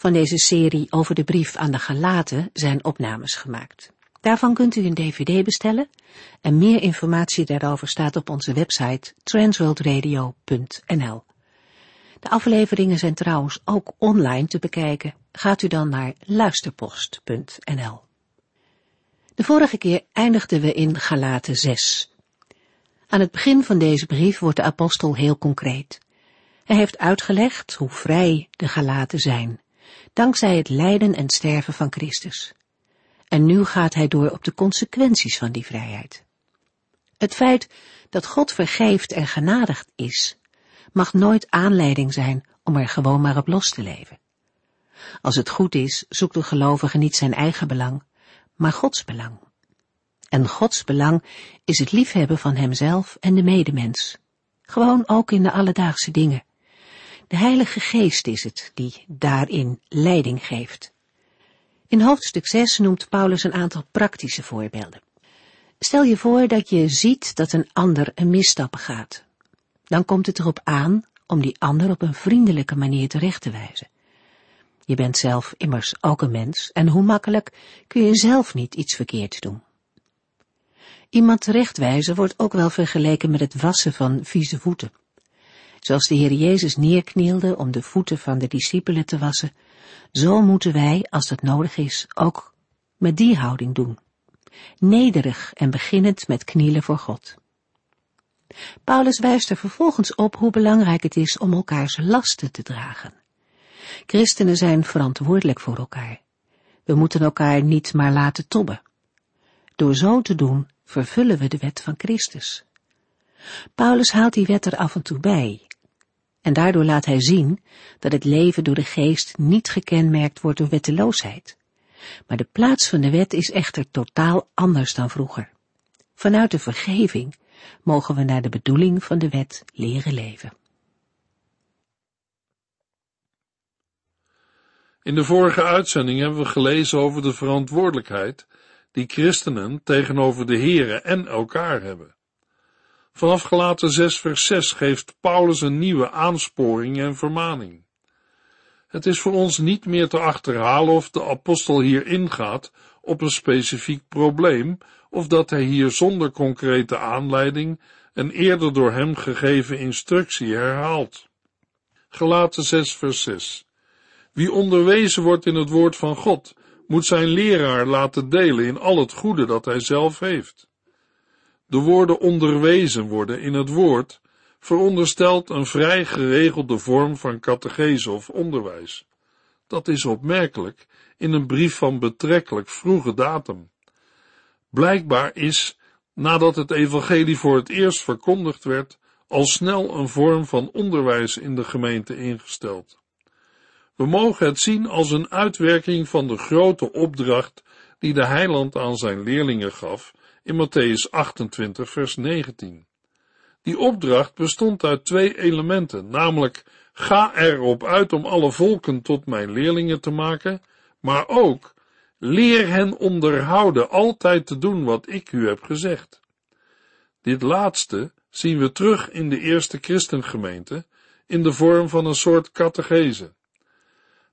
Van deze serie over de brief aan de Galaten zijn opnames gemaakt. Daarvan kunt u een dvd bestellen en meer informatie daarover staat op onze website transworldradio.nl. De afleveringen zijn trouwens ook online te bekijken. Gaat u dan naar luisterpost.nl. De vorige keer eindigden we in Galaten 6. Aan het begin van deze brief wordt de apostel heel concreet. Hij heeft uitgelegd hoe vrij de Galaten zijn dankzij het lijden en sterven van Christus. En nu gaat hij door op de consequenties van die vrijheid. Het feit dat God vergeeft en genadigd is, mag nooit aanleiding zijn om er gewoon maar op los te leven. Als het goed is, zoekt de gelovige niet zijn eigen belang, maar Gods belang. En Gods belang is het liefhebben van hemzelf en de medemens. Gewoon ook in de alledaagse dingen. De Heilige Geest is het die daarin leiding geeft. In hoofdstuk 6 noemt Paulus een aantal praktische voorbeelden. Stel je voor dat je ziet dat een ander een misstap gaat. Dan komt het erop aan om die ander op een vriendelijke manier terecht te wijzen. Je bent zelf immers ook een mens en hoe makkelijk kun je zelf niet iets verkeerd doen. Iemand terechtwijzen wordt ook wel vergeleken met het wassen van vieze voeten. Zoals de Heer Jezus neerknielde om de voeten van de discipelen te wassen, zo moeten wij, als dat nodig is, ook met die houding doen. Nederig en beginnend met knielen voor God. Paulus wijst er vervolgens op hoe belangrijk het is om elkaars lasten te dragen. Christenen zijn verantwoordelijk voor elkaar. We moeten elkaar niet maar laten tobben. Door zo te doen vervullen we de wet van Christus. Paulus haalt die wet er af en toe bij, en daardoor laat hij zien dat het leven door de geest niet gekenmerkt wordt door wetteloosheid. Maar de plaats van de wet is echter totaal anders dan vroeger. Vanuit de vergeving mogen we naar de bedoeling van de wet leren leven. In de vorige uitzending hebben we gelezen over de verantwoordelijkheid die christenen tegenover de Here en elkaar hebben. Vanaf gelaten 6 vers 6 geeft Paulus een nieuwe aansporing en vermaning. Het is voor ons niet meer te achterhalen of de apostel hier ingaat op een specifiek probleem, of dat hij hier zonder concrete aanleiding een eerder door hem gegeven instructie herhaalt. Gelaten 6 vers 6 Wie onderwezen wordt in het woord van God, moet zijn leraar laten delen in al het goede dat hij zelf heeft. De woorden onderwezen worden in het woord veronderstelt een vrij geregelde vorm van catechese of onderwijs. Dat is opmerkelijk in een brief van betrekkelijk vroege datum. Blijkbaar is, nadat het evangelie voor het eerst verkondigd werd, al snel een vorm van onderwijs in de gemeente ingesteld. We mogen het zien als een uitwerking van de grote opdracht die de heiland aan zijn leerlingen gaf in Matthäus 28, vers 19. Die opdracht bestond uit twee elementen, namelijk ga erop uit om alle volken tot mijn leerlingen te maken, maar ook leer hen onderhouden altijd te doen wat ik u heb gezegd. Dit laatste zien we terug in de eerste christengemeente in de vorm van een soort catechese.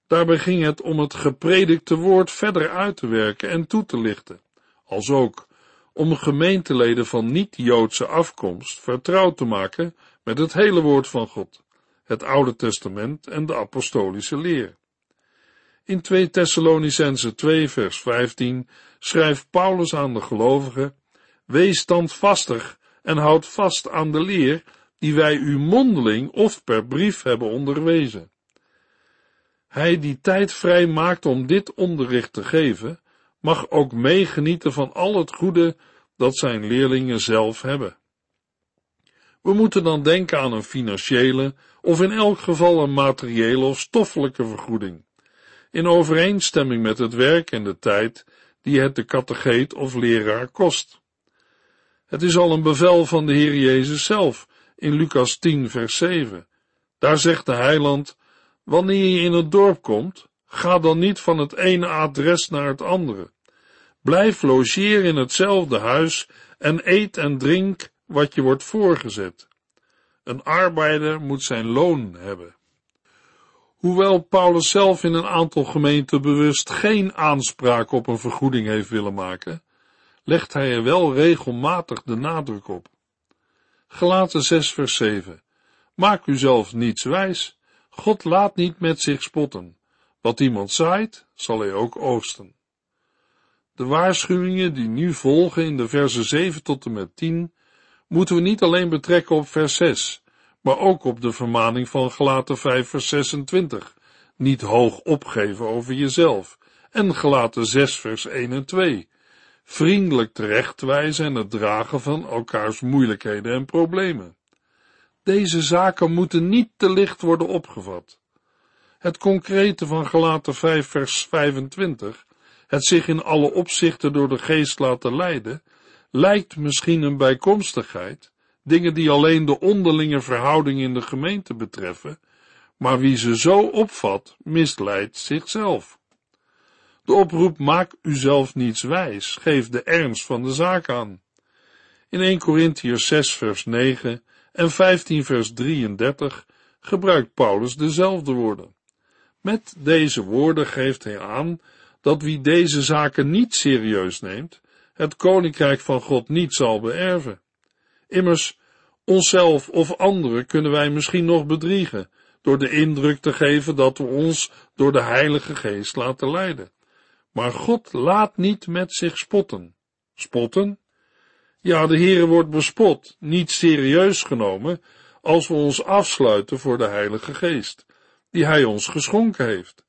Daarbij ging het om het gepredikte woord verder uit te werken en toe te lichten, als ook om gemeenteleden van niet-Joodse afkomst vertrouwd te maken met het hele woord van God, het Oude Testament en de apostolische leer. In 2 Thessalonicense 2 vers 15 schrijft Paulus aan de gelovigen, wees standvastig en houd vast aan de leer die wij u mondeling of per brief hebben onderwezen. Hij die tijd vrij maakt om dit onderricht te geven, mag ook meegenieten van al het goede dat zijn leerlingen zelf hebben. We moeten dan denken aan een financiële of in elk geval een materiële of stoffelijke vergoeding, in overeenstemming met het werk en de tijd die het de kategeet of leraar kost. Het is al een bevel van de Heer Jezus zelf in Lucas 10 vers 7. Daar zegt de heiland, wanneer je in het dorp komt, ga dan niet van het ene adres naar het andere. Blijf logeren in hetzelfde huis en eet en drink wat je wordt voorgezet. Een arbeider moet zijn loon hebben. Hoewel Paulus zelf in een aantal gemeenten bewust geen aanspraak op een vergoeding heeft willen maken, legt hij er wel regelmatig de nadruk op. Gelaten 6 vers 7 Maak uzelf niets wijs, God laat niet met zich spotten. Wat iemand zaait, zal hij ook oosten. De waarschuwingen die nu volgen in de versen 7 tot en met 10 moeten we niet alleen betrekken op vers 6, maar ook op de vermaning van Gelaten 5 vers 26, niet hoog opgeven over jezelf, en Gelaten 6 vers 1 en 2, vriendelijk terechtwijzen en het dragen van elkaars moeilijkheden en problemen. Deze zaken moeten niet te licht worden opgevat. Het concrete van Gelaten 5 vers 25, het zich in alle opzichten door de geest laten leiden, lijkt misschien een bijkomstigheid, dingen die alleen de onderlinge verhouding in de gemeente betreffen, maar wie ze zo opvat, misleidt zichzelf. De oproep maak uzelf niets wijs, geeft de ernst van de zaak aan. In 1 Corinthians 6 vers 9 en 15 vers 33 gebruikt Paulus dezelfde woorden. Met deze woorden geeft hij aan dat wie deze zaken niet serieus neemt, het koninkrijk van God niet zal beërven. Immers, onszelf of anderen kunnen wij misschien nog bedriegen, door de indruk te geven dat we ons door de Heilige Geest laten leiden. Maar God laat niet met zich spotten. Spotten? Ja, de Heere wordt bespot, niet serieus genomen, als we ons afsluiten voor de Heilige Geest, die Hij ons geschonken heeft.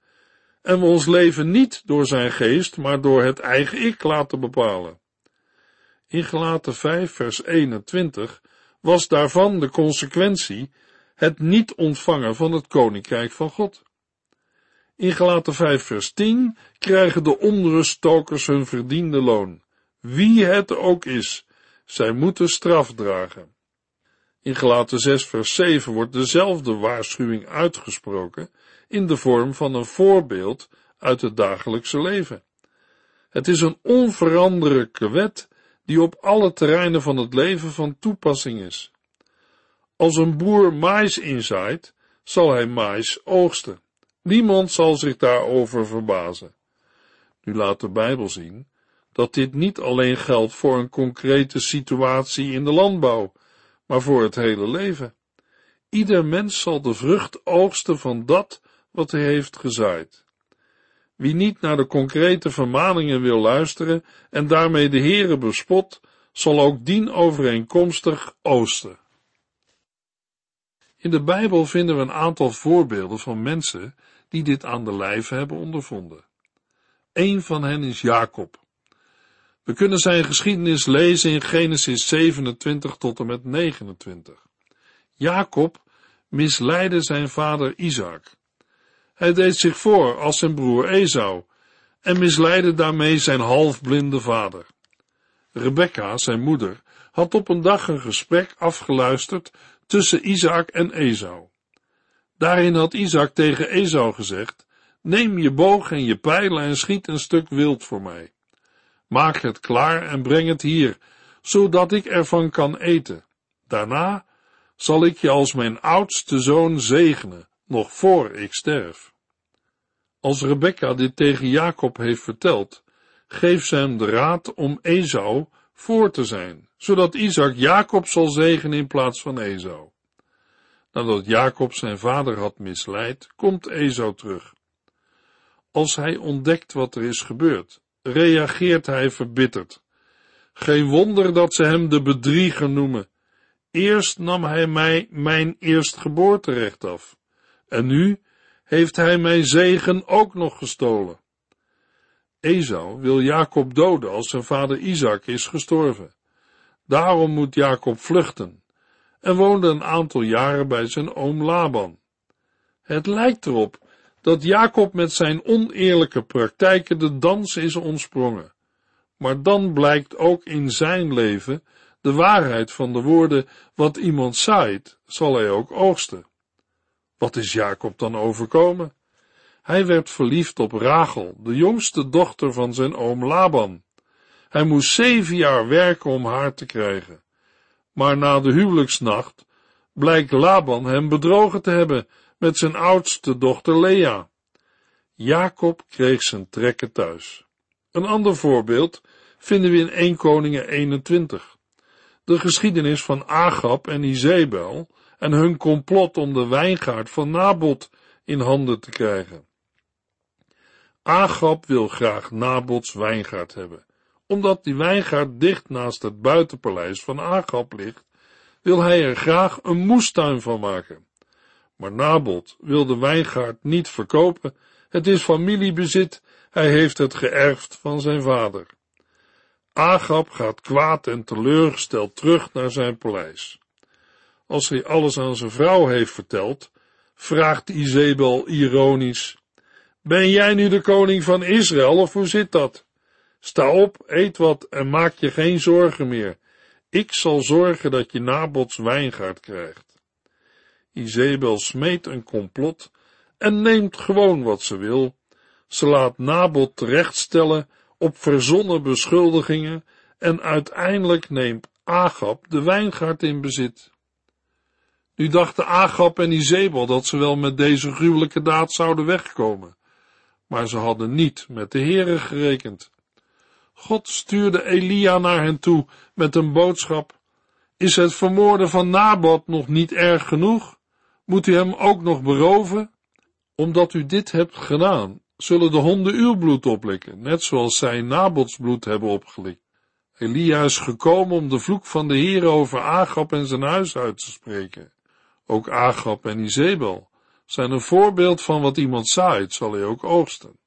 En we ons leven niet door Zijn Geest, maar door het eigen ik laten bepalen. In Gelaten 5 vers 21 was daarvan de consequentie het niet ontvangen van het Koninkrijk van God. In Gelaten 5 vers 10 krijgen de onruststokers hun verdiende loon. Wie het ook is, zij moeten straf dragen. In Gelaten 6 vers 7 wordt dezelfde waarschuwing uitgesproken in de vorm van een voorbeeld uit het dagelijkse leven. Het is een onveranderlijke wet die op alle terreinen van het leven van toepassing is. Als een boer mais inzaait, zal hij mais oogsten. Niemand zal zich daarover verbazen. Nu laat de Bijbel zien dat dit niet alleen geldt voor een concrete situatie in de landbouw, maar voor het hele leven. Ieder mens zal de vrucht oogsten van dat wat hij heeft gezaaid. Wie niet naar de concrete vermaningen wil luisteren en daarmee de Heere bespot, zal ook dien overeenkomstig oosten. In de Bijbel vinden we een aantal voorbeelden van mensen die dit aan de lijve hebben ondervonden. Een van hen is Jacob. We kunnen zijn geschiedenis lezen in Genesis 27 tot en met 29. Jacob misleidde zijn vader Isaac. Hij deed zich voor als zijn broer Esau en misleidde daarmee zijn halfblinde vader. Rebecca, zijn moeder, had op een dag een gesprek afgeluisterd tussen Isaac en Esau. Daarin had Isaac tegen Esau gezegd, neem je boog en je pijlen en schiet een stuk wild voor mij. Maak het klaar en breng het hier, zodat ik ervan kan eten. Daarna zal ik je als mijn oudste zoon zegenen, nog voor ik sterf. Als Rebecca dit tegen Jacob heeft verteld, geeft ze hem de raad om Esau voor te zijn, zodat Isaac Jacob zal zegenen in plaats van Esau. Nadat Jacob zijn vader had misleid, komt Esau terug. Als hij ontdekt wat er is gebeurd, reageert hij verbitterd. Geen wonder dat ze hem de bedrieger noemen. Eerst nam hij mij mijn eerstgeboorterecht af, en nu heeft hij mijn zegen ook nog gestolen. Esau wil Jacob doden als zijn vader Isaac is gestorven. Daarom moet Jacob vluchten en woonde een aantal jaren bij zijn oom Laban. Het lijkt erop dat Jacob met zijn oneerlijke praktijken de dans is ontsprongen, Maar dan blijkt ook in zijn leven de waarheid van de woorden, wat iemand zaait, zal hij ook oogsten. Wat is Jacob dan overkomen? Hij werd verliefd op Rachel, de jongste dochter van zijn oom Laban. Hij moest zeven jaar werken om haar te krijgen. Maar na de huwelijksnacht blijkt Laban hem bedrogen te hebben met zijn oudste dochter Lea. Jacob kreeg zijn trekken thuis. Een ander voorbeeld vinden we in 1 Koningen 21. De geschiedenis van Agab en Izebel en hun complot om de wijngaard van Nabot in handen te krijgen. Agab wil graag Nabots wijngaard hebben. Omdat die wijngaard dicht naast het buitenpaleis van Agab ligt, wil hij er graag een moestuin van maken. Maar Nabot wil de wijngaard niet verkopen, het is familiebezit, hij heeft het geërfd van zijn vader. Agab gaat kwaad en teleurgesteld terug naar zijn paleis. Als hij alles aan zijn vrouw heeft verteld, vraagt Izebel ironisch, ben jij nu de koning van Israël of hoe zit dat? Sta op, eet wat en maak je geen zorgen meer. Ik zal zorgen dat je Nabots wijngaard krijgt. Izebel smeet een complot en neemt gewoon wat ze wil. Ze laat Nabot terechtstellen op verzonnen beschuldigingen en uiteindelijk neemt Agab de wijngaard in bezit. Nu dachten Agab en Izebel dat ze wel met deze gruwelijke daad zouden wegkomen, maar ze hadden niet met de Heere gerekend. God stuurde Elia naar hen toe met een boodschap. Is het vermoorden van Nabot nog niet erg genoeg? Moet u hem ook nog beroven? Omdat u dit hebt gedaan, zullen de honden uw bloed oplikken, net zoals zij Nabots bloed hebben opgelikt. Elia is gekomen om de vloek van de Heer over Agab en zijn huis uit te spreken. Ook Agab en Izebel zijn een voorbeeld van wat iemand zaait, zal hij ook oogsten.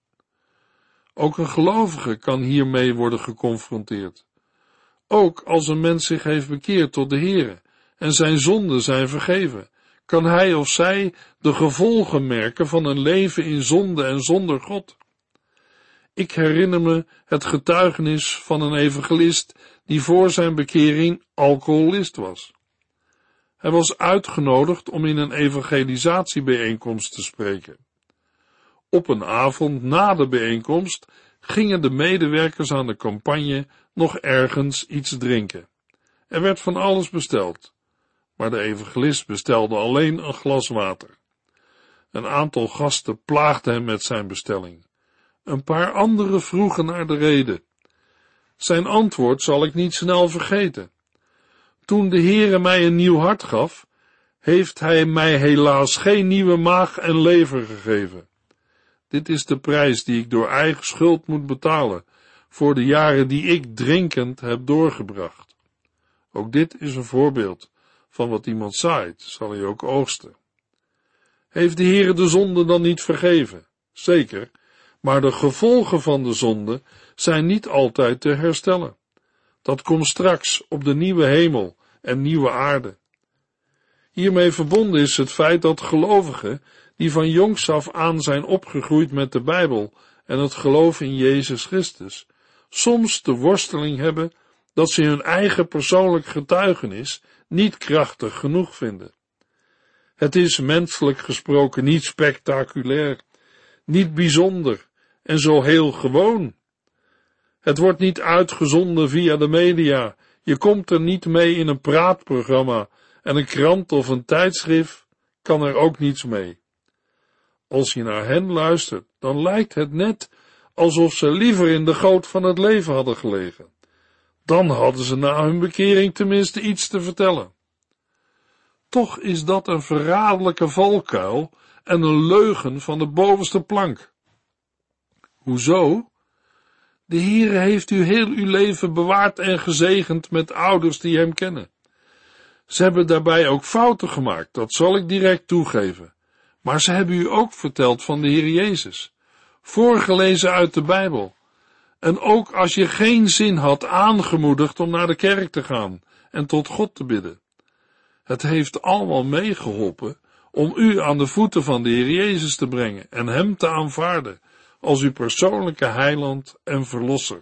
Ook een gelovige kan hiermee worden geconfronteerd. Ook als een mens zich heeft bekeerd tot de Heere en zijn zonden zijn vergeven, kan hij of zij de gevolgen merken van een leven in zonde en zonder God. Ik herinner me het getuigenis van een evangelist die voor zijn bekering alcoholist was. Hij was uitgenodigd om in een evangelisatiebijeenkomst te spreken. Op een avond na de bijeenkomst gingen de medewerkers aan de campagne nog ergens iets drinken. Er werd van alles besteld, maar de evangelist bestelde alleen een glas water. Een aantal gasten plaagden hem met zijn bestelling. Een paar anderen vroegen naar de reden. Zijn antwoord zal ik niet snel vergeten. Toen de Heere mij een nieuw hart gaf, heeft hij mij helaas geen nieuwe maag en lever gegeven. Dit is de prijs die ik door eigen schuld moet betalen voor de jaren die ik drinkend heb doorgebracht. Ook dit is een voorbeeld van wat iemand zaait, zal hij ook oogsten. Heeft de Heere de zonde dan niet vergeven? Zeker, maar de gevolgen van de zonde zijn niet altijd te herstellen. Dat komt straks op de nieuwe hemel en nieuwe aarde. Hiermee verbonden is het feit dat gelovigen, die van jongs af aan zijn opgegroeid met de Bijbel en het geloof in Jezus Christus, soms de worsteling hebben dat ze hun eigen persoonlijk getuigenis niet krachtig genoeg vinden. Het is menselijk gesproken niet spectaculair, niet bijzonder en zo heel gewoon. Het wordt niet uitgezonden via de media, je komt er niet mee in een praatprogramma en een krant of een tijdschrift kan er ook niets mee. Als je naar hen luistert, dan lijkt het net alsof ze liever in de goot van het leven hadden gelegen. Dan hadden ze na hun bekering tenminste iets te vertellen. Toch is dat een verraderlijke valkuil en een leugen van de bovenste plank. Hoezo? De Heere heeft u heel uw leven bewaard en gezegend met ouders die hem kennen. Ze hebben daarbij ook fouten gemaakt, dat zal ik direct toegeven. Maar ze hebben u ook verteld van de Heer Jezus, voorgelezen uit de Bijbel. En ook als je geen zin had, aangemoedigd om naar de kerk te gaan en tot God te bidden. Het heeft allemaal meegeholpen om u aan de voeten van de Heer Jezus te brengen en Hem te aanvaarden als uw persoonlijke heiland en verlosser,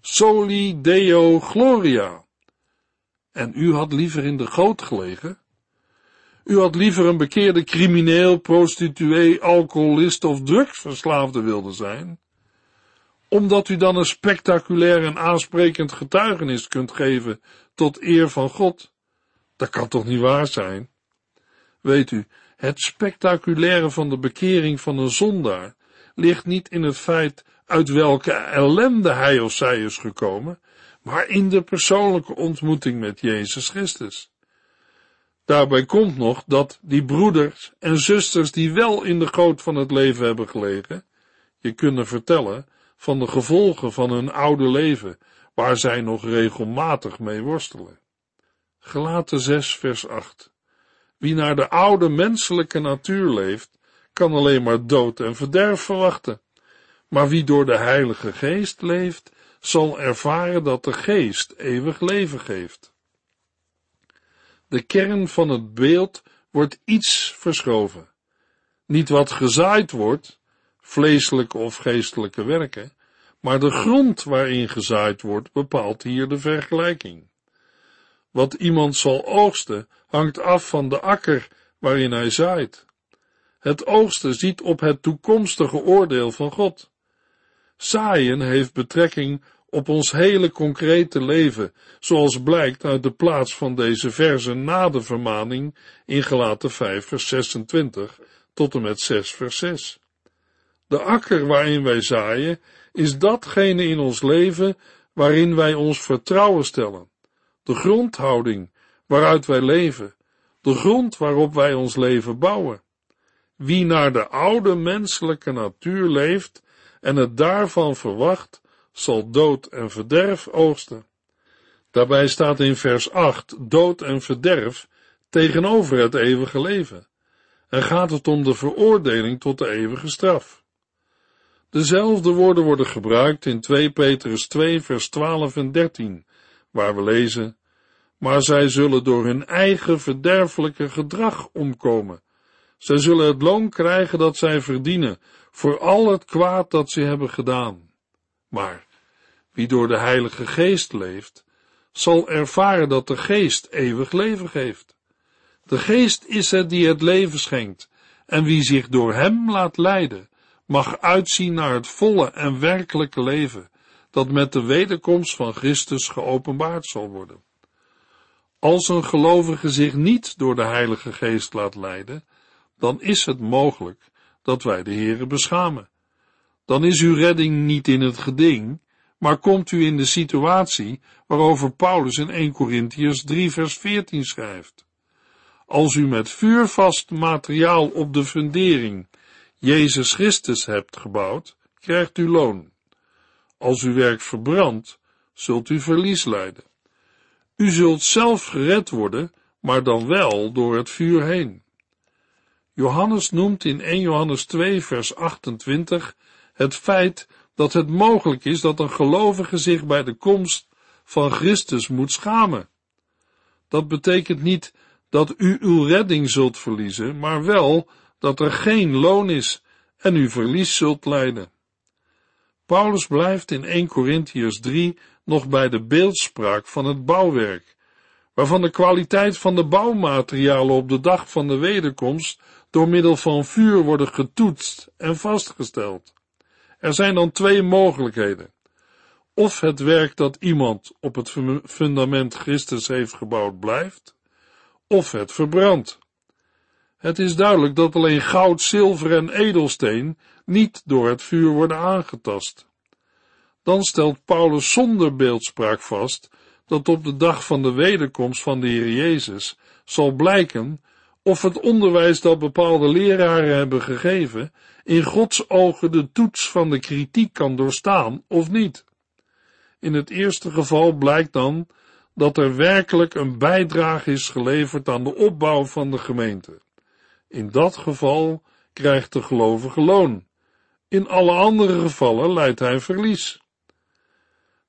Soli Deo Gloria. En u had liever in de goot gelegen? U had liever een bekeerde crimineel, prostituee, alcoholist of drugsverslaafde wilde zijn? Omdat u dan een spectaculair en aansprekend getuigenis kunt geven tot eer van God? Dat kan toch niet waar zijn? Weet u, het spectaculaire van de bekering van een zondaar ligt niet in het feit uit welke ellende hij of zij is gekomen, maar in de persoonlijke ontmoeting met Jezus Christus. Daarbij komt nog dat die broeders en zusters die wel in de goot van het leven hebben gelegen, je kunnen vertellen van de gevolgen van hun oude leven, waar zij nog regelmatig mee worstelen. Gelaten 6 vers 8 Wie naar de oude menselijke natuur leeft, kan alleen maar dood en verderf verwachten. Maar wie door de Heilige Geest leeft, zal ervaren dat de Geest eeuwig leven geeft. De kern van het beeld wordt iets verschoven. Niet wat gezaaid wordt, vleeselijke of geestelijke werken, maar de grond waarin gezaaid wordt bepaalt hier de vergelijking. Wat iemand zal oogsten hangt af van de akker waarin hij zaait. Het oogsten ziet op het toekomstige oordeel van God. Zaaien heeft betrekking op ons hele concrete leven, zoals blijkt uit de plaats van deze verse na de vermaning in Gelaten 5 vers 26 tot en met 6 vers 6. De akker waarin wij zaaien is datgene in ons leven waarin wij ons vertrouwen stellen, de grondhouding waaruit wij leven, de grond waarop wij ons leven bouwen. Wie naar de oude menselijke natuur leeft en het daarvan verwacht, zal dood en verderf oogsten. Daarbij staat in vers 8 dood en verderf tegenover het eeuwige leven. En gaat het om de veroordeling tot de eeuwige straf. Dezelfde woorden worden gebruikt in 2 Petrus 2 vers 12 en 13, waar we lezen, maar zij zullen door hun eigen verderfelijke gedrag omkomen. Zij zullen het loon krijgen dat zij verdienen voor al het kwaad dat ze hebben gedaan. Maar wie door de Heilige Geest leeft, zal ervaren dat de Geest eeuwig leven geeft. De Geest is het die het leven schenkt, en wie zich door Hem laat leiden, mag uitzien naar het volle en werkelijke leven, dat met de wederkomst van Christus geopenbaard zal worden. Als een gelovige zich niet door de Heilige Geest laat leiden, dan is het mogelijk dat wij de Heere beschamen. Dan is uw redding niet in het geding, maar komt u in de situatie waarover Paulus in 1 Corinthians 3 vers 14 schrijft. Als u met vuurvast materiaal op de fundering Jezus Christus hebt gebouwd, krijgt u loon. Als uw werk verbrandt, zult u verlies lijden. U zult zelf gered worden, maar dan wel door het vuur heen. Johannes noemt in 1 Johannes 2 vers 28 het feit dat het mogelijk is dat een gelovige zich bij de komst van Christus moet schamen. Dat betekent niet dat u uw redding zult verliezen, maar wel dat er geen loon is en u verlies zult lijden. Paulus blijft in 1 Corinthians 3 nog bij de beeldspraak van het bouwwerk, waarvan de kwaliteit van de bouwmaterialen op de dag van de wederkomst door middel van vuur worden getoetst en vastgesteld. Er zijn dan twee mogelijkheden. Of het werk dat iemand op het fundament Christus heeft gebouwd blijft, of het verbrandt. Het is duidelijk dat alleen goud, zilver en edelsteen niet door het vuur worden aangetast. Dan stelt Paulus zonder beeldspraak vast dat op de dag van de wederkomst van de Heer Jezus zal blijken of het onderwijs dat bepaalde leraren hebben gegeven in Gods ogen de toets van de kritiek kan doorstaan of niet. In het eerste geval blijkt dan dat er werkelijk een bijdrage is geleverd aan de opbouw van de gemeente. In dat geval krijgt de gelovige loon. In alle andere gevallen leidt hij verlies.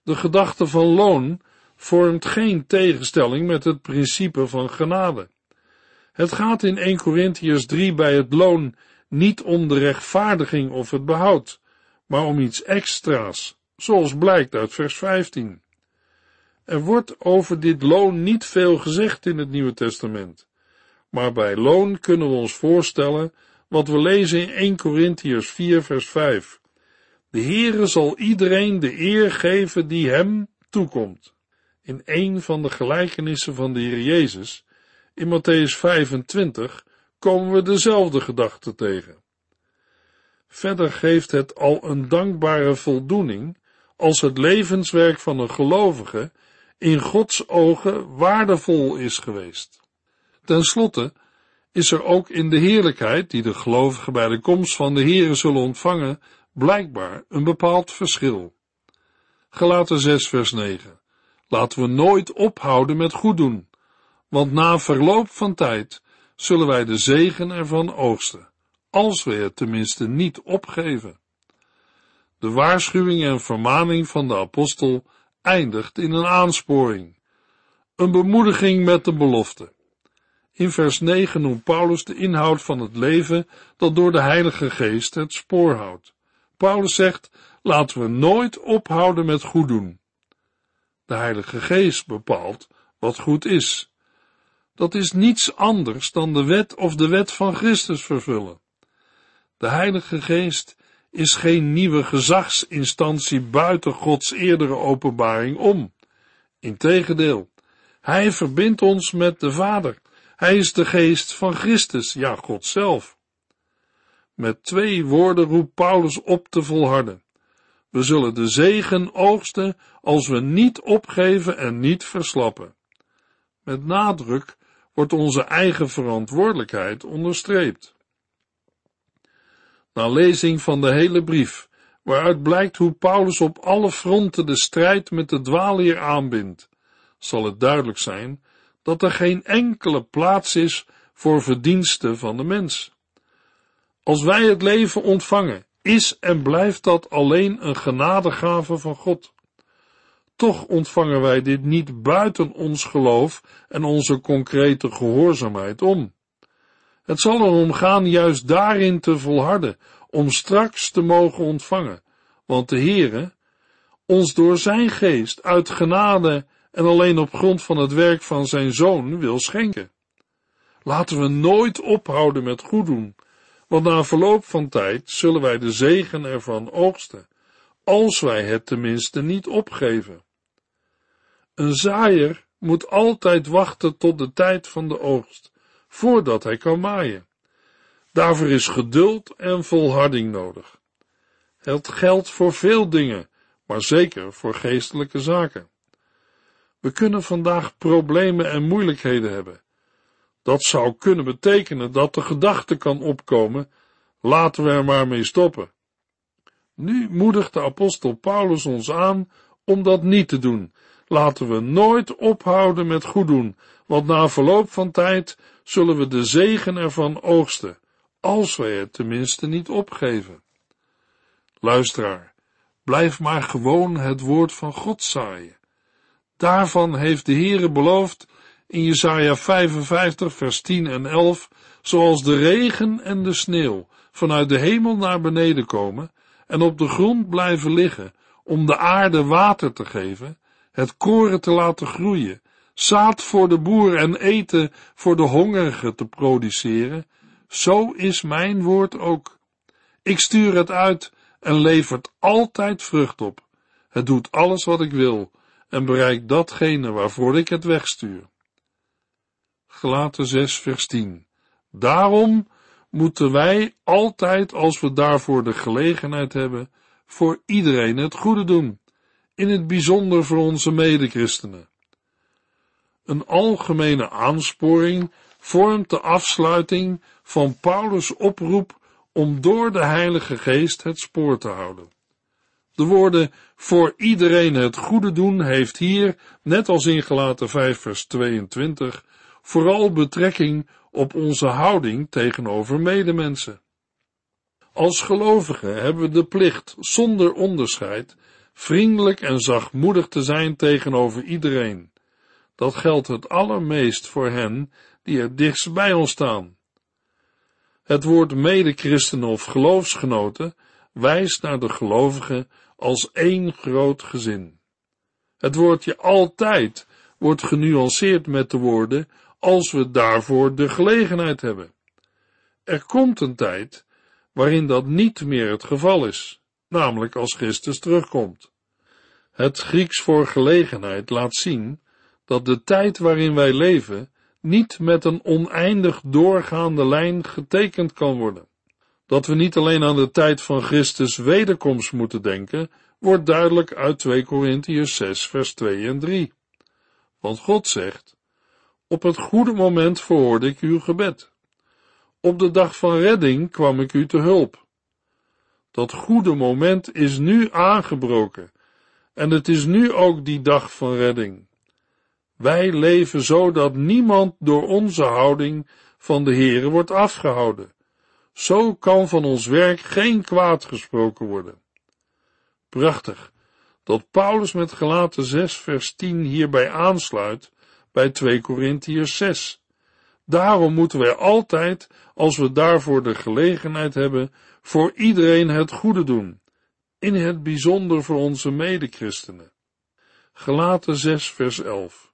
De gedachte van loon vormt geen tegenstelling met het principe van genade. Het gaat in 1 Corinthians 3 bij het loon niet om de rechtvaardiging of het behoud, maar om iets extra's, zoals blijkt uit vers 15. Er wordt over dit loon niet veel gezegd in het Nieuwe Testament, maar bij loon kunnen we ons voorstellen wat we lezen in 1 Corinthiërs 4 vers 5. De Heere zal iedereen de eer geven die hem toekomt. In een van de gelijkenissen van de Heer Jezus, in Matthäus 25, komen we dezelfde gedachte tegen. Verder geeft het al een dankbare voldoening als het levenswerk van een gelovige in Gods ogen waardevol is geweest. Ten slotte is er ook in de heerlijkheid die de gelovigen bij de komst van de Here zullen ontvangen, blijkbaar een bepaald verschil. Gelaten 6 vers 9. Laten we nooit ophouden met goed doen, want na verloop van tijd zullen wij de zegen ervan oogsten, als we het tenminste niet opgeven. De waarschuwing en vermaning van de apostel eindigt in een aansporing, een bemoediging met de belofte. In vers 9 noemt Paulus de inhoud van het leven dat door de Heilige Geest het spoor houdt. Paulus zegt, laten we nooit ophouden met goed doen. De Heilige Geest bepaalt wat goed is. Dat is niets anders dan de wet of de wet van Christus vervullen. De Heilige Geest is geen nieuwe gezagsinstantie buiten Gods eerdere openbaring om. Integendeel, Hij verbindt ons met de Vader. Hij is de geest van Christus, ja, God zelf. Met twee woorden roept Paulus op te volharden. We zullen de zegen oogsten als we niet opgeven en niet verslappen. Met nadruk wordt onze eigen verantwoordelijkheid onderstreept. Na lezing van de hele brief, waaruit blijkt hoe Paulus op alle fronten de strijd met de dwaalleer aanbindt, zal het duidelijk zijn dat er geen enkele plaats is voor verdiensten van de mens. Als wij het leven ontvangen, is en blijft dat alleen een genadegave van God. Toch ontvangen wij dit niet buiten ons geloof en onze concrete gehoorzaamheid om. Het zal erom gaan juist daarin te volharden, om straks te mogen ontvangen, want de Heere, ons door zijn geest uit genade en alleen op grond van het werk van zijn Zoon wil schenken. Laten we nooit ophouden met goed doen, want na verloop van tijd zullen wij de zegen ervan oogsten, als wij het tenminste niet opgeven. Een zaaier moet altijd wachten tot de tijd van de oogst, voordat hij kan maaien. Daarvoor is geduld en volharding nodig. Het geldt voor veel dingen, maar zeker voor geestelijke zaken. We kunnen vandaag problemen en moeilijkheden hebben. Dat zou kunnen betekenen dat de gedachte kan opkomen, laten we er maar mee stoppen. Nu moedigt de apostel Paulus ons aan om dat niet te doen. Laten we nooit ophouden met goed doen, want na verloop van tijd zullen we de zegen ervan oogsten, als wij het tenminste niet opgeven. Luisteraar, blijf maar gewoon het woord van God zaaien. Daarvan heeft de Heere beloofd in Jesaja 55 vers 10 en 11, zoals de regen en de sneeuw vanuit de hemel naar beneden komen en op de grond blijven liggen om de aarde water te geven, het koren te laten groeien, zaad voor de boer en eten voor de hongerige te produceren, zo is mijn woord ook. Ik stuur het uit en levert altijd vrucht op. Het doet alles wat ik wil en bereikt datgene waarvoor ik het wegstuur. Gelaten 6 vers 10 Daarom moeten wij altijd, als we daarvoor de gelegenheid hebben, voor iedereen het goede doen, in het bijzonder voor onze medechristenen. Een algemene aansporing vormt de afsluiting van Paulus' oproep om door de Heilige Geest het spoor te houden. De woorden voor iedereen het goede doen heeft hier, net als in Gelaten 5 vers 22, vooral betrekking op onze houding tegenover medemensen. Als gelovigen hebben we de plicht, zonder onderscheid, vriendelijk en zachtmoedig te zijn tegenover iedereen. Dat geldt het allermeest voor hen die het dichtst bij ons staan. Het woord medechristenen of geloofsgenoten wijst naar de gelovigen als één groot gezin. Het woordje altijd wordt genuanceerd met de woorden als we daarvoor de gelegenheid hebben. Er komt een tijd waarin dat niet meer het geval is, namelijk als Christus terugkomt. Het Grieks voor gelegenheid laat zien dat de tijd waarin wij leven niet met een oneindig doorgaande lijn getekend kan worden. Dat we niet alleen aan de tijd van Christus wederkomst moeten denken, wordt duidelijk uit 2 Korintiërs 6 vers 2 en 3. Want God zegt, op het goede moment verhoorde ik uw gebed. Op de dag van redding kwam ik u te hulp. Dat goede moment is nu aangebroken en het is nu ook die dag van redding. Wij leven zo dat niemand door onze houding van de Heere wordt afgehouden. Zo kan van ons werk geen kwaad gesproken worden. Prachtig dat Paulus met gelaten 6 vers 10 hierbij aansluit bij 2 Korintiërs 6. Daarom moeten wij altijd, als we daarvoor de gelegenheid hebben, voor iedereen het goede doen, in het bijzonder voor onze medechristenen. Gelaten 6 vers 11.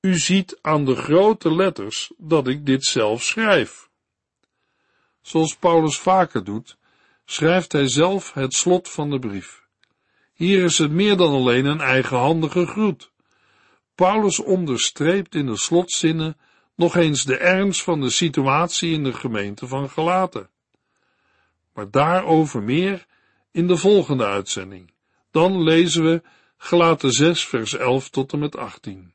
U ziet aan de grote letters dat ik dit zelf schrijf. Zoals Paulus vaker doet, schrijft hij zelf het slot van de brief. Hier is het meer dan alleen een eigenhandige groet. Paulus onderstreept in de slotzinnen nog eens de ernst van de situatie in de gemeente van Galaten. Maar daarover meer in de volgende uitzending. Dan lezen we Galaten 6 vers 11 tot en met 18.